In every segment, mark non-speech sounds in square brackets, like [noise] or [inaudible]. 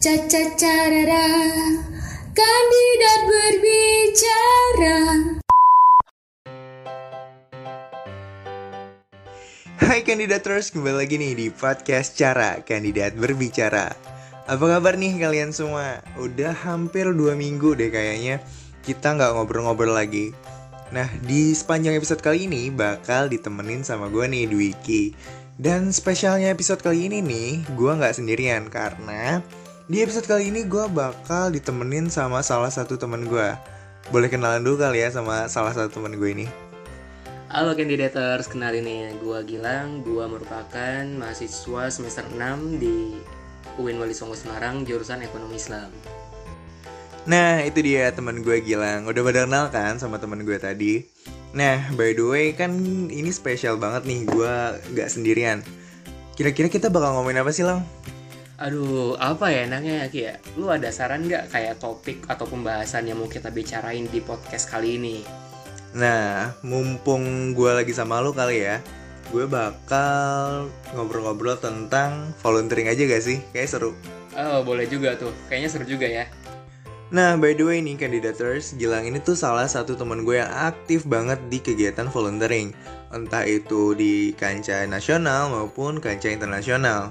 Caca carara, kandidat berbicara. Hai kandidators, kembali lagi nih di podcast Cara Kandidat Berbicara Apa kabar nih kalian semua? Udah hampir dua minggu deh kayaknya kita nggak ngobrol-ngobrol lagi Nah di sepanjang episode kali ini bakal ditemenin sama gue nih Dwiki Dan spesialnya episode kali ini nih, gue nggak sendirian Karena di episode kali ini gue bakal ditemenin sama salah satu temen gue Boleh kenalan dulu kali ya sama salah satu temen gue ini? Halo kandidators, kenalin nih, gue Gilang, gue merupakan mahasiswa semester 6 di UIN Wali Songo Semarang, jurusan Ekonomi Islam. Nah itu dia teman gue Gilang. Udah pada kenal kan sama teman gue tadi? Nah by the way kan ini spesial banget nih Gue gak sendirian. Kira-kira kita bakal ngomongin apa sih Lang? Aduh, apa ya enaknya ya Ki ya? Lu ada saran nggak kayak topik atau pembahasan yang mau kita bicarain di podcast kali ini? Nah mumpung gue lagi sama lu kali ya Gue bakal ngobrol-ngobrol tentang volunteering aja gak sih? Kayak seru Oh, boleh juga tuh. Kayaknya seru juga ya. Nah, by the way nih kandidators, Gilang ini tuh salah satu teman gue yang aktif banget di kegiatan volunteering. Entah itu di kancah nasional maupun kancah internasional.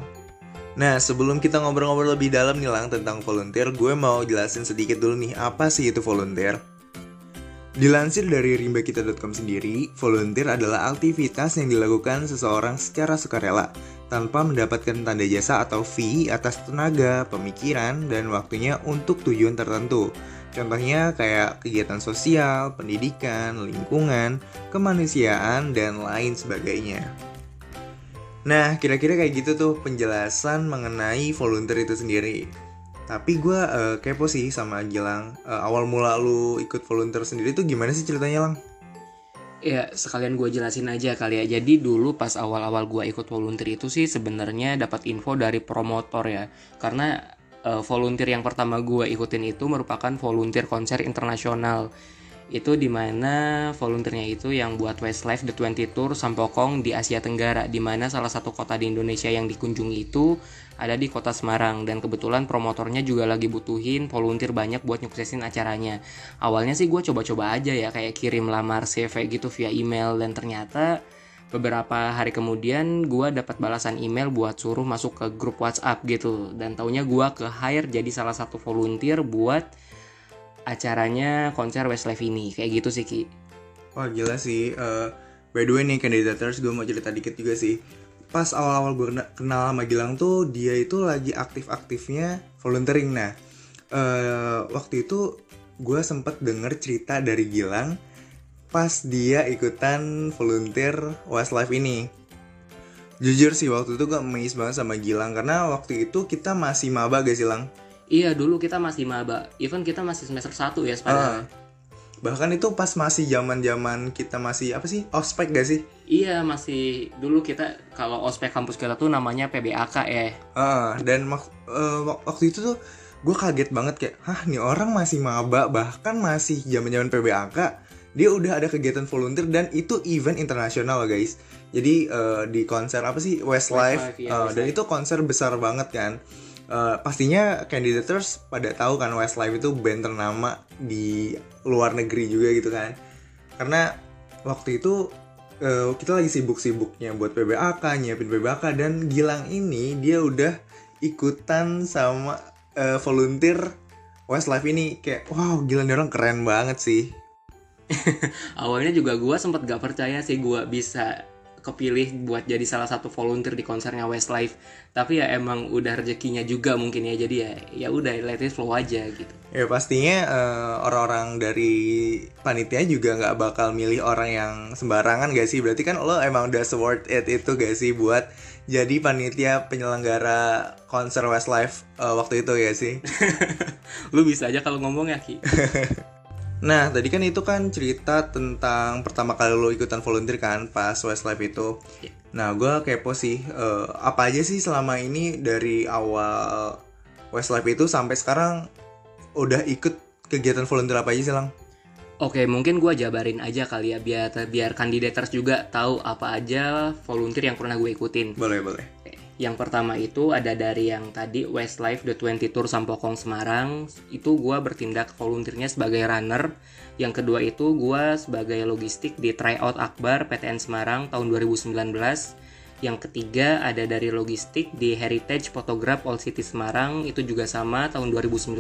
Nah, sebelum kita ngobrol-ngobrol lebih dalam nih Lang tentang volunteer, gue mau jelasin sedikit dulu nih apa sih itu volunteer. Dilansir dari rimbakita.com sendiri, volunteer adalah aktivitas yang dilakukan seseorang secara sukarela tanpa mendapatkan tanda jasa atau fee atas tenaga, pemikiran, dan waktunya untuk tujuan tertentu. Contohnya kayak kegiatan sosial, pendidikan, lingkungan, kemanusiaan, dan lain sebagainya. Nah, kira-kira kayak gitu tuh penjelasan mengenai volunteer itu sendiri. Tapi gue uh, kepo sih sama Gilang. Uh, awal mula lu ikut volunteer sendiri tuh gimana sih ceritanya, Lang? Ya, sekalian gue jelasin aja kali ya. Jadi dulu pas awal-awal gue ikut volunteer itu sih sebenarnya dapat info dari promotor ya. Karena uh, volunteer yang pertama gue ikutin itu merupakan volunteer konser internasional. Itu di mana volunteernya itu yang buat Westlife The 20 Tour Sampokong di Asia Tenggara. Di mana salah satu kota di Indonesia yang dikunjungi itu ada di kota Semarang dan kebetulan promotornya juga lagi butuhin volunteer banyak buat nyuksesin acaranya. Awalnya sih gue coba-coba aja ya kayak kirim lamar CV gitu via email dan ternyata beberapa hari kemudian gue dapat balasan email buat suruh masuk ke grup WhatsApp gitu dan taunya gue ke hire jadi salah satu volunteer buat acaranya konser Westlife ini kayak gitu sih Ki. Wah gila sih. Uh, by the way nih kandidators gue mau cerita dikit juga sih pas awal-awal gue kenal sama Gilang tuh dia itu lagi aktif-aktifnya volunteering nah uh, waktu itu gue sempet denger cerita dari Gilang pas dia ikutan volunteer Westlife ini jujur sih waktu itu gue amazed banget sama Gilang karena waktu itu kita masih maba gak sih Lang? Iya dulu kita masih maba, even kita masih semester 1 ya sebenarnya. Uh, bahkan itu pas masih zaman zaman kita masih apa sih ospek gak sih? Iya masih dulu kita kalau ospek kampus kita tuh namanya PBAK ya uh, dan uh, waktu itu tuh gue kaget banget kayak hah nih orang masih maba bahkan masih zaman zaman PBAK dia udah ada kegiatan volunteer dan itu event internasional guys. Jadi uh, di konser apa sih Westlife, Westlife ya, uh, Westlife. dan itu konser besar banget kan Uh, pastinya candidators pada tahu kan Westlife itu band ternama di luar negeri juga gitu kan. Karena waktu itu uh, kita lagi sibuk-sibuknya buat PBAK nyiapin PBAK dan Gilang ini dia udah ikutan sama uh, volunteer Westlife ini. Kayak wow Gilang orang keren banget sih. [laughs] Awalnya juga gue sempet gak percaya sih gue bisa kepilih buat jadi salah satu volunteer di konsernya Westlife. Tapi ya emang udah rezekinya juga mungkin ya jadi ya ya udah let it flow aja gitu. Ya pastinya uh, orang-orang dari panitia juga nggak bakal milih orang yang sembarangan gak sih? Berarti kan lo emang udah worth it itu gak sih buat jadi panitia penyelenggara konser Westlife uh, waktu itu ya sih? [laughs] Lu bisa aja kalau ngomong ya Ki [laughs] Nah, tadi kan itu kan cerita tentang pertama kali lo ikutan volunteer kan pas Westlife itu. Yeah. Nah, gue kepo sih, uh, apa aja sih selama ini dari awal Westlife itu sampai sekarang udah ikut kegiatan volunteer apa aja sih, Lang? Oke, mungkin gue jabarin aja kali ya biar biar kandidators juga tahu apa aja volunteer yang pernah gue ikutin. Boleh, boleh. Yang pertama itu ada dari yang tadi Westlife The 20 Tour Sampokong Semarang. Itu gue bertindak volunteernya sebagai runner. Yang kedua itu gue sebagai logistik di Tryout Akbar PTN Semarang tahun 2019. Yang ketiga ada dari logistik di Heritage Photograph All City Semarang. Itu juga sama tahun 2019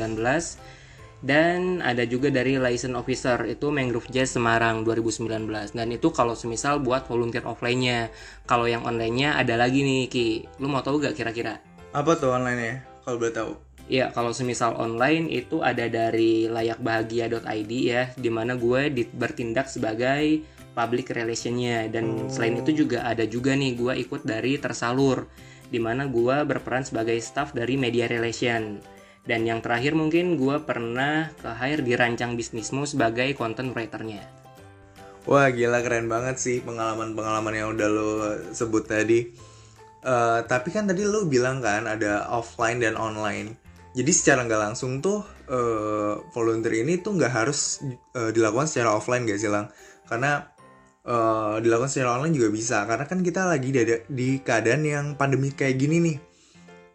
dan ada juga dari license officer itu Mangrove Jazz Semarang 2019 dan itu kalau semisal buat volunteer offline-nya kalau yang online-nya ada lagi nih Ki lu mau tahu gak kira-kira Apa tuh online ya? Kalau boleh tahu. Iya, kalau semisal online itu ada dari layakbahagia.id ya, di mana gue di- bertindak sebagai public relationnya dan selain itu juga ada juga nih gue ikut dari tersalur, di mana gue berperan sebagai staff dari media relation. Dan yang terakhir mungkin gue pernah ke hire di rancang bisnismu sebagai content writer-nya. Wah gila keren banget sih pengalaman-pengalaman yang udah lo sebut tadi. Eh, tapi kan tadi lo bilang kan ada offline dan online. Jadi secara nggak langsung tuh eh, volunteer ini tuh nggak harus eh, dilakukan secara offline gak sih lang? Karena eh, dilakukan secara online juga bisa. Karena kan kita lagi di, di keadaan yang pandemi kayak gini nih.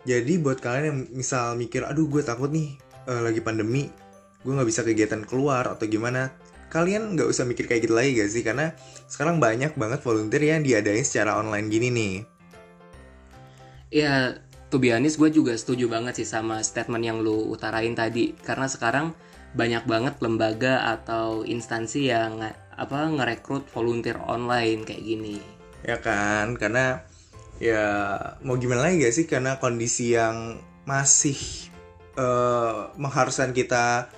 Jadi buat kalian yang misal mikir, aduh gue takut nih eh, lagi pandemi, gue nggak bisa kegiatan keluar atau gimana, kalian nggak usah mikir kayak gitu lagi gak sih? Karena sekarang banyak banget volunteer yang diadain secara online gini nih. Ya, to be honest, gue juga setuju banget sih sama statement yang lu utarain tadi. Karena sekarang banyak banget lembaga atau instansi yang apa ngerekrut volunteer online kayak gini. Ya kan? Karena ya mau gimana lagi gak sih? Karena kondisi yang masih eh, mengharuskan kita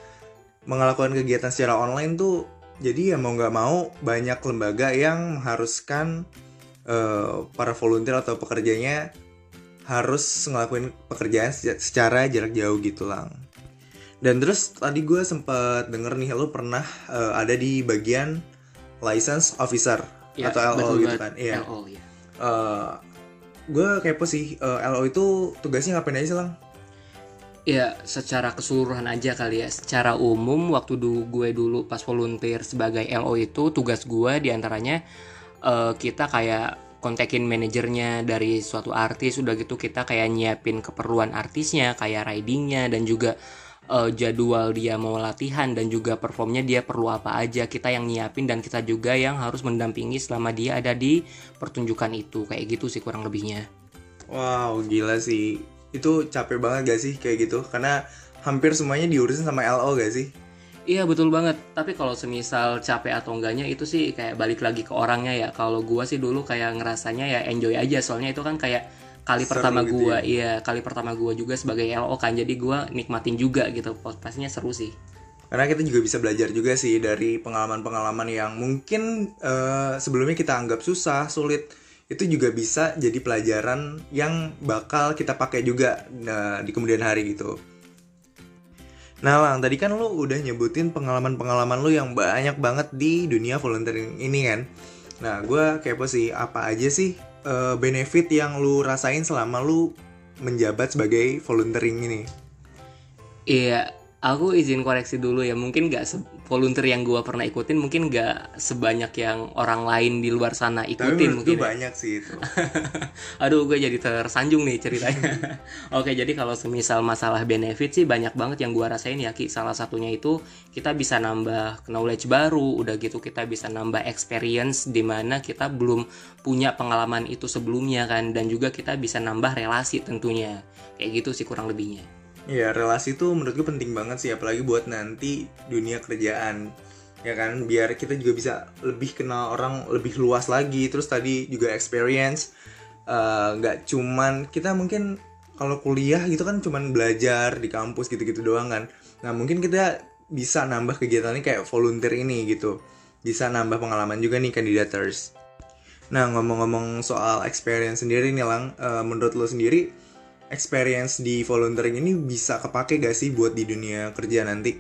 melakukan kegiatan secara online tuh jadi ya mau nggak mau banyak lembaga yang mengharuskan eh, para volunteer atau pekerjanya harus ngelakuin pekerjaan se- secara jarak jauh gitu lang. Dan terus tadi gue sempet denger nih lo pernah eh, ada di bagian license officer Ya, atau LO gitu kan. Iya. LO ya. Gue kepo sih eh, LO itu tugasnya ngapain aja sih lang? Ya, secara keseluruhan aja kali ya. Secara umum waktu du gue dulu pas volunteer sebagai LO itu tugas gue di antaranya eh, kita kayak kontakin manajernya dari suatu artis udah gitu kita kayak nyiapin keperluan artisnya kayak ridingnya dan juga eh, jadwal dia mau latihan dan juga performnya dia perlu apa aja kita yang nyiapin dan kita juga yang harus mendampingi selama dia ada di pertunjukan itu kayak gitu sih kurang lebihnya. Wow gila sih itu capek banget gak sih kayak gitu karena hampir semuanya diurusin sama LO gak sih? Iya betul banget. Tapi kalau semisal capek atau enggaknya itu sih kayak balik lagi ke orangnya ya. Kalau gua sih dulu kayak ngerasanya ya enjoy aja. Soalnya itu kan kayak kali Seru pertama gitu gua, iya kali pertama gua juga sebagai LO kan. Jadi gua nikmatin juga gitu. Pastinya seru sih. Karena kita juga bisa belajar juga sih dari pengalaman-pengalaman yang mungkin eh, sebelumnya kita anggap susah, sulit itu juga bisa jadi pelajaran yang bakal kita pakai juga nah, di kemudian hari gitu. Nah Lang, tadi kan lu udah nyebutin pengalaman-pengalaman lu yang banyak banget di dunia volunteering ini kan. Nah gue kepo sih, apa aja sih eh, benefit yang lu rasain selama lu menjabat sebagai volunteering ini? Iya, aku izin koreksi dulu ya. Mungkin nggak volunteer yang gua pernah ikutin mungkin nggak sebanyak yang orang lain di luar sana Tapi ikutin menurut mungkin. gue ya. banyak sih itu. [laughs] Aduh, gue jadi tersanjung nih ceritanya. [laughs] Oke, jadi kalau semisal masalah benefit sih banyak banget yang gua rasain ya, Ki. Salah satunya itu kita bisa nambah knowledge baru, udah gitu kita bisa nambah experience di mana kita belum punya pengalaman itu sebelumnya kan dan juga kita bisa nambah relasi tentunya. Kayak gitu sih kurang lebihnya. Iya, relasi itu menurut gue penting banget sih, apalagi buat nanti dunia kerjaan. Ya kan, biar kita juga bisa lebih kenal orang lebih luas lagi. Terus tadi juga experience, eh, nggak cuman kita mungkin kalau kuliah gitu kan cuman belajar di kampus gitu-gitu doang kan. Nah mungkin kita bisa nambah kegiatannya kayak volunteer ini gitu. Bisa nambah pengalaman juga nih kandidaters. Nah ngomong-ngomong soal experience sendiri nih Lang, eh, menurut lo sendiri experience di volunteering ini bisa kepake gak sih buat di dunia kerja nanti?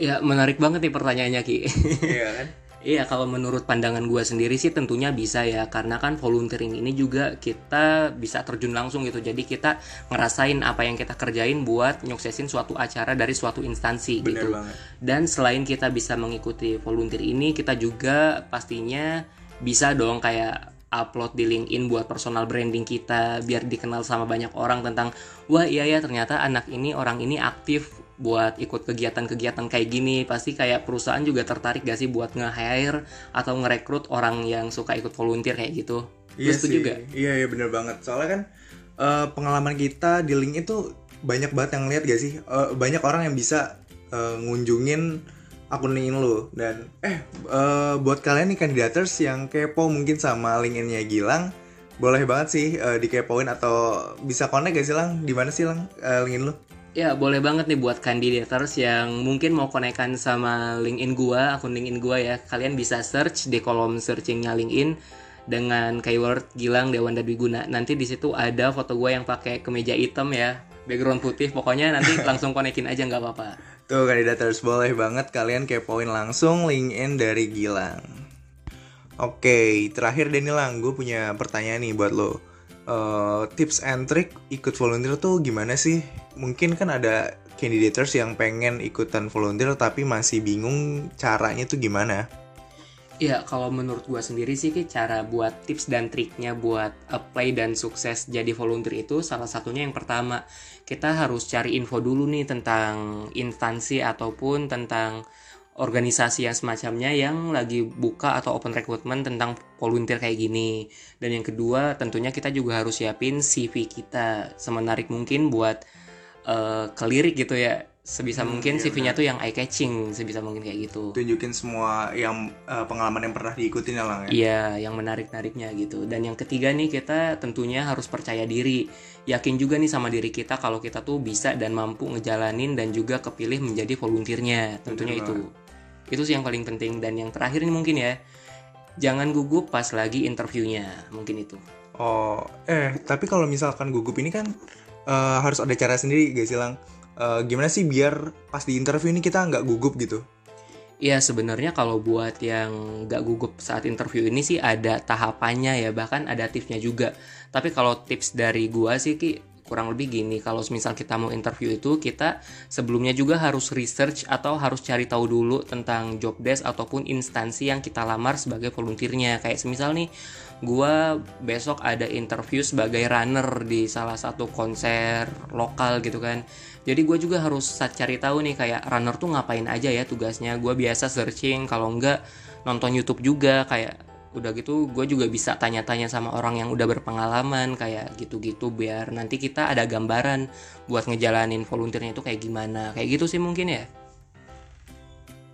Ya, menarik banget nih pertanyaannya, Ki. [laughs] Iya kan? Iya, kalau menurut pandangan gue sendiri sih tentunya bisa ya, karena kan volunteering ini juga kita bisa terjun langsung gitu. Jadi kita ngerasain apa yang kita kerjain buat nyuksesin suatu acara dari suatu instansi Bener gitu. banget. Dan selain kita bisa mengikuti volunteer ini, kita juga pastinya bisa dong kayak upload di LinkedIn buat personal branding kita biar dikenal sama banyak orang tentang wah iya ya ternyata anak ini orang ini aktif buat ikut kegiatan-kegiatan kayak gini pasti kayak perusahaan juga tertarik gak sih buat nge-hire atau ngerekrut orang yang suka ikut volunteer kayak gitu Iya setuju sih. gak? Iya iya bener banget. Soalnya kan eh, pengalaman kita di link itu banyak banget yang lihat gak sih? Eh, banyak orang yang bisa eh, ngunjungin akun LinkedIn lu dan eh eh, buat kalian nih kandidaters yang kepo mungkin sama LinkedIn-nya Gilang boleh banget sih eh, dikepoin atau bisa connect gak sih Lang? Di mana sih Lang eh, LinkedIn lu? Ya boleh banget nih buat kandidators yang mungkin mau konekkan sama LinkedIn gua, akun LinkedIn gua ya. Kalian bisa search di kolom searchingnya LinkedIn dengan keyword Gilang Dewanda Dwiguna. Nanti di situ ada foto gua yang pakai kemeja hitam ya, background putih. Pokoknya nanti [laughs] langsung konekin aja nggak apa-apa. Tuh kandidaters boleh banget kalian kepoin langsung LinkedIn dari Gilang. Oke, terakhir Dani Lang, gue punya pertanyaan nih buat lo. Eh, tips and trick ikut volunteer tuh gimana sih? Mungkin kan ada candidators yang pengen ikutan volunteer tapi masih bingung caranya tuh gimana? Ya kalau menurut gua sendiri sih cara buat tips dan triknya buat apply dan sukses jadi volunteer itu salah satunya yang pertama kita harus cari info dulu nih tentang instansi ataupun tentang organisasi yang semacamnya yang lagi buka atau open recruitment tentang volunteer kayak gini. Dan yang kedua tentunya kita juga harus siapin CV kita semenarik mungkin buat eh, kelirik gitu ya. Sebisa Hmm, mungkin iya CV-nya tuh yang eye catching sebisa mungkin kayak gitu. Tunjukin semua yang eh, pengalaman yang pernah diikutin ya Lang ya? Iya, yang menarik-nariknya gitu. Dan yang ketiga nih kita tentunya harus percaya diri. Yakin juga nih sama diri kita kalau kita tuh bisa dan mampu ngejalanin dan juga kepilih menjadi volunteernya. Tentunya Betul itu. Itu sih yang paling penting dan yang terakhir nih mungkin ya. Jangan gugup pas lagi interviewnya. Mungkin itu. Oh, eh tapi kalau misalkan gugup ini kan eh, harus ada cara sendiri guys Lang. Eh, gimana sih biar pas di interview ini kita nggak gugup gitu? Iya sebenarnya kalau buat yang nggak gugup saat interview ini sih ada tahapannya ya bahkan ada tipsnya juga. Tapi kalau tips dari gua sih Ki kurang lebih gini. Kalau misal kita mau interview itu kita sebelumnya juga harus research atau harus cari tahu dulu tentang job desk ataupun instansi yang kita lamar sebagai volunteernya. Kayak semisal nih gua besok ada interview sebagai runner di salah satu konser lokal gitu kan. Jadi gue juga harus cari tahu nih kayak runner tuh ngapain aja ya tugasnya. Gue biasa searching kalau enggak nonton YouTube juga. Kayak udah gitu gue juga bisa tanya-tanya sama orang yang udah berpengalaman kayak gitu-gitu biar nanti kita ada gambaran buat ngejalanin volunteernya itu kayak gimana. Kayak gitu sih mungkin ya.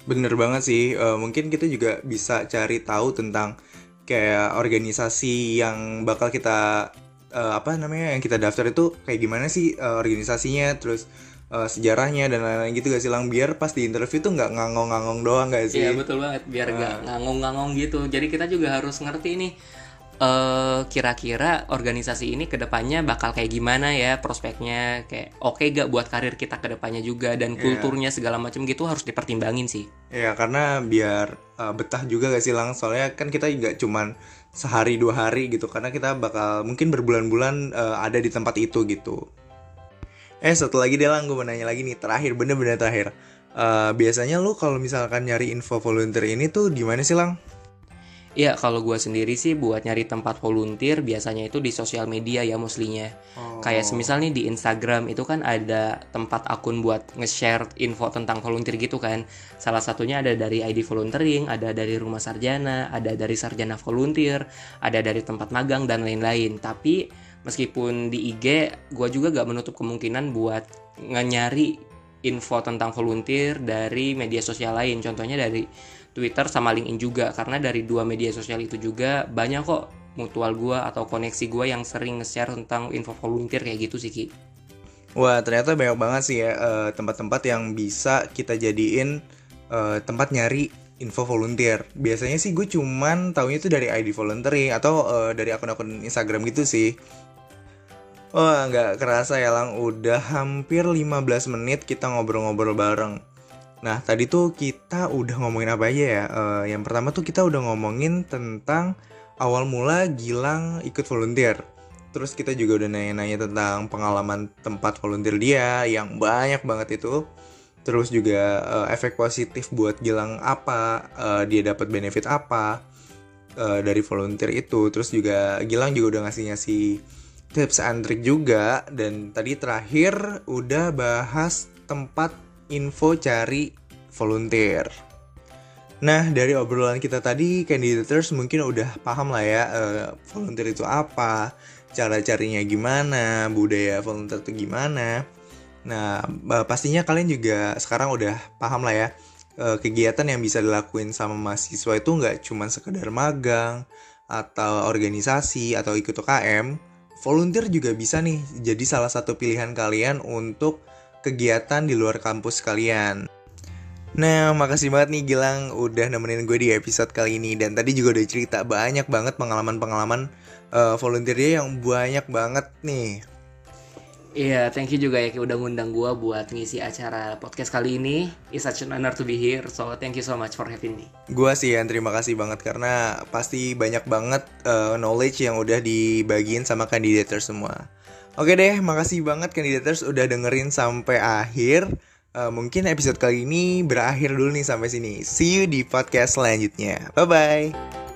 Bener banget sih, Eh, mungkin kita juga bisa cari tahu tentang kayak organisasi yang bakal kita eh, apa namanya yang kita daftar itu kayak gimana sih eh, organisasinya, terus eh, sejarahnya dan lain-lain gitu gak sih lang biar pas di interview tuh nggak ngangong-ngangong doang gak sih? Iya betul banget biar nggak ngangong-ngangong gitu. Jadi kita juga harus ngerti nih eh kira-kira organisasi ini ke depannya bakal kayak gimana ya prospeknya kayak oke gak buat karir kita ke depannya juga dan Iya. kulturnya segala macam gitu harus dipertimbangin sih. Ya karena biar eh, betah juga gak sih lang soalnya kan kita nggak cuman sehari dua hari gitu karena kita bakal mungkin berbulan-bulan eh, ada di tempat itu gitu. Eh satu lagi deh lang gue mau nanya lagi nih terakhir bener-bener terakhir. Eh, biasanya lu kalau misalkan nyari info volunteer ini tuh di mana sih lang? Iya kalau gue sendiri sih buat nyari tempat volunteer biasanya itu di sosial media ya mostlynya. Oh. Kayak semisal nih di Instagram itu kan ada tempat akun buat nge-share info tentang volunteer gitu kan. Salah satunya ada dari ID volunteering, ada dari rumah sarjana, ada dari sarjana volunteer, ada dari tempat magang dan lain-lain. Tapi meskipun di IG, gue juga gak menutup kemungkinan buat nyari info tentang volunteer dari media sosial lain. Contohnya dari Twitter sama LinkedIn juga karena dari dua media sosial itu juga banyak kok mutual gua atau koneksi gua yang sering nge-share tentang info volunteer kayak gitu sih Ki. Wah ternyata banyak banget sih ya eh, tempat-tempat yang bisa kita jadiin eh, tempat nyari info volunteer. Biasanya sih gue cuman taunya itu dari ID volunteering atau eh, dari akun-akun Instagram gitu sih. Wah nggak kerasa ya lang, udah hampir 15 menit kita ngobrol-ngobrol bareng. Nah tadi tuh kita udah ngomongin apa aja ya? Eh, yang pertama tuh kita udah ngomongin tentang awal mula Gilang ikut volunteer. Terus kita juga udah nanya-nanya tentang pengalaman tempat volunteer dia yang banyak banget itu. Terus juga eh, efek positif buat Gilang apa, eh, dia dapat benefit apa. uh, dari volunteer itu. Terus juga Gilang juga udah ngasih-ngasih tips and trick juga dan tadi terakhir udah bahas tempat info cari volunteer. Nah, dari obrolan kita tadi, candidators mungkin udah paham lah ya uh, volunteer itu apa, cara carinya gimana, budaya volunteer itu gimana. Nah, pastinya kalian juga sekarang udah paham lah ya uh, kegiatan yang bisa dilakuin sama mahasiswa itu nggak cuma sekedar magang atau organisasi atau ikut UKM, volunteer juga bisa nih jadi salah satu pilihan kalian untuk kegiatan di luar kampus kalian. Nah, makasih banget nih Gilang udah nemenin gue di episode kali ini dan tadi juga udah cerita banyak banget pengalaman-pengalaman uh, volunteer dia yang banyak banget nih. Iya, yeah, thank you juga ya udah ngundang gue buat ngisi acara podcast kali ini. It's such an honor to be here, so thank you so much for having me. Gue sih yang terima kasih banget karena pasti banyak banget uh, knowledge yang udah dibagiin sama kandidator semua. Oke deh, makasih banget kandidators udah dengerin sampai akhir. Uh, mungkin episode kali ini berakhir dulu nih sampai sini. See you di podcast selanjutnya. Bye bye.